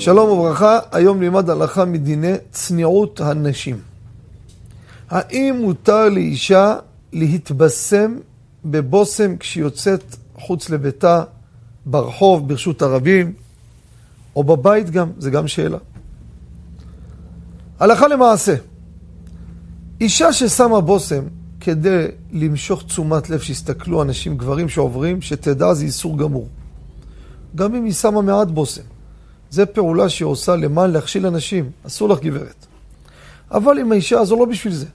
שלום וברכה, היום נלמד הלכה מדיני צניעות הנשים. האם מותר לאישה להתבשם בבושם כשהיא יוצאת חוץ לביתה, ברחוב, ברשות הרבים, או בבית גם? זה גם שאלה. הלכה למעשה, אישה ששמה בושם כדי למשוך תשומת לב שיסתכלו אנשים, גברים שעוברים, שתדע זה איסור גמור. גם אם היא שמה מעט בושם. זה פעולה שהיא עושה למען להכשיל אנשים, אסור לך גברת. אבל אם האישה הזו לא בשביל זה,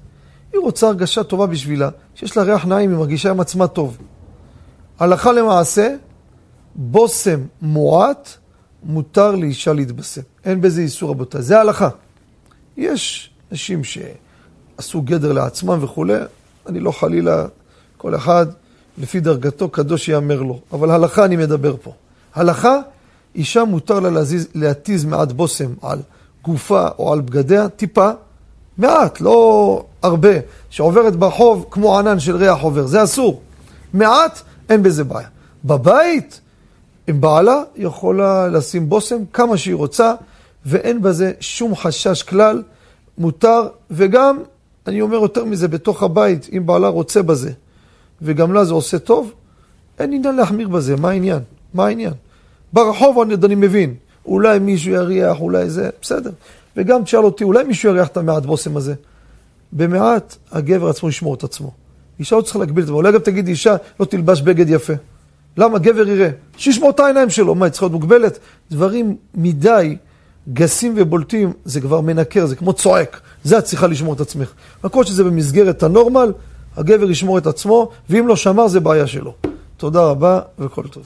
היא רוצה הרגשה טובה בשבילה, שיש לה ריח נעים, היא מרגישה עם עצמה טוב. הלכה למעשה, בושם מועט, מותר לאישה להתבשם. אין בזה איסור רבותיי, זה ההלכה. יש נשים שעשו גדר לעצמם וכולי, אני לא חלילה, כל אחד לפי דרגתו קדוש יאמר לו, אבל הלכה אני מדבר פה. הלכה אישה מותר לה להזיז, להתיז מעט בושם על גופה או על בגדיה, טיפה, מעט, לא הרבה, שעוברת ברחוב כמו ענן של ריח עובר, זה אסור. מעט, אין בזה בעיה. בבית, עם בעלה, יכולה לשים בושם כמה שהיא רוצה, ואין בזה שום חשש כלל, מותר, וגם, אני אומר יותר מזה, בתוך הבית, אם בעלה רוצה בזה, וגם לה זה עושה טוב, אין עניין להחמיר בזה, מה העניין? מה העניין? ברחוב אני, מבין, אולי מישהו יריח, אולי זה, בסדר. וגם תשאל אותי, אולי מישהו יריח את המעט בושם הזה. במעט הגבר עצמו ישמור את עצמו. אישה לא צריכה להגביל את זה, אולי גם תגיד אישה לא תלבש בגד יפה. למה? גבר יראה. שישמור את העיניים שלו, מה, היא צריכה להיות מוגבלת? דברים מדי גסים ובולטים, זה כבר מנקר, זה כמו צועק. זה את צריכה לשמור את עצמך. הכל שזה במסגרת הנורמל, הגבר ישמור את עצמו, ואם לא שמר זה בעיה שלו. תודה רבה וכל טוב.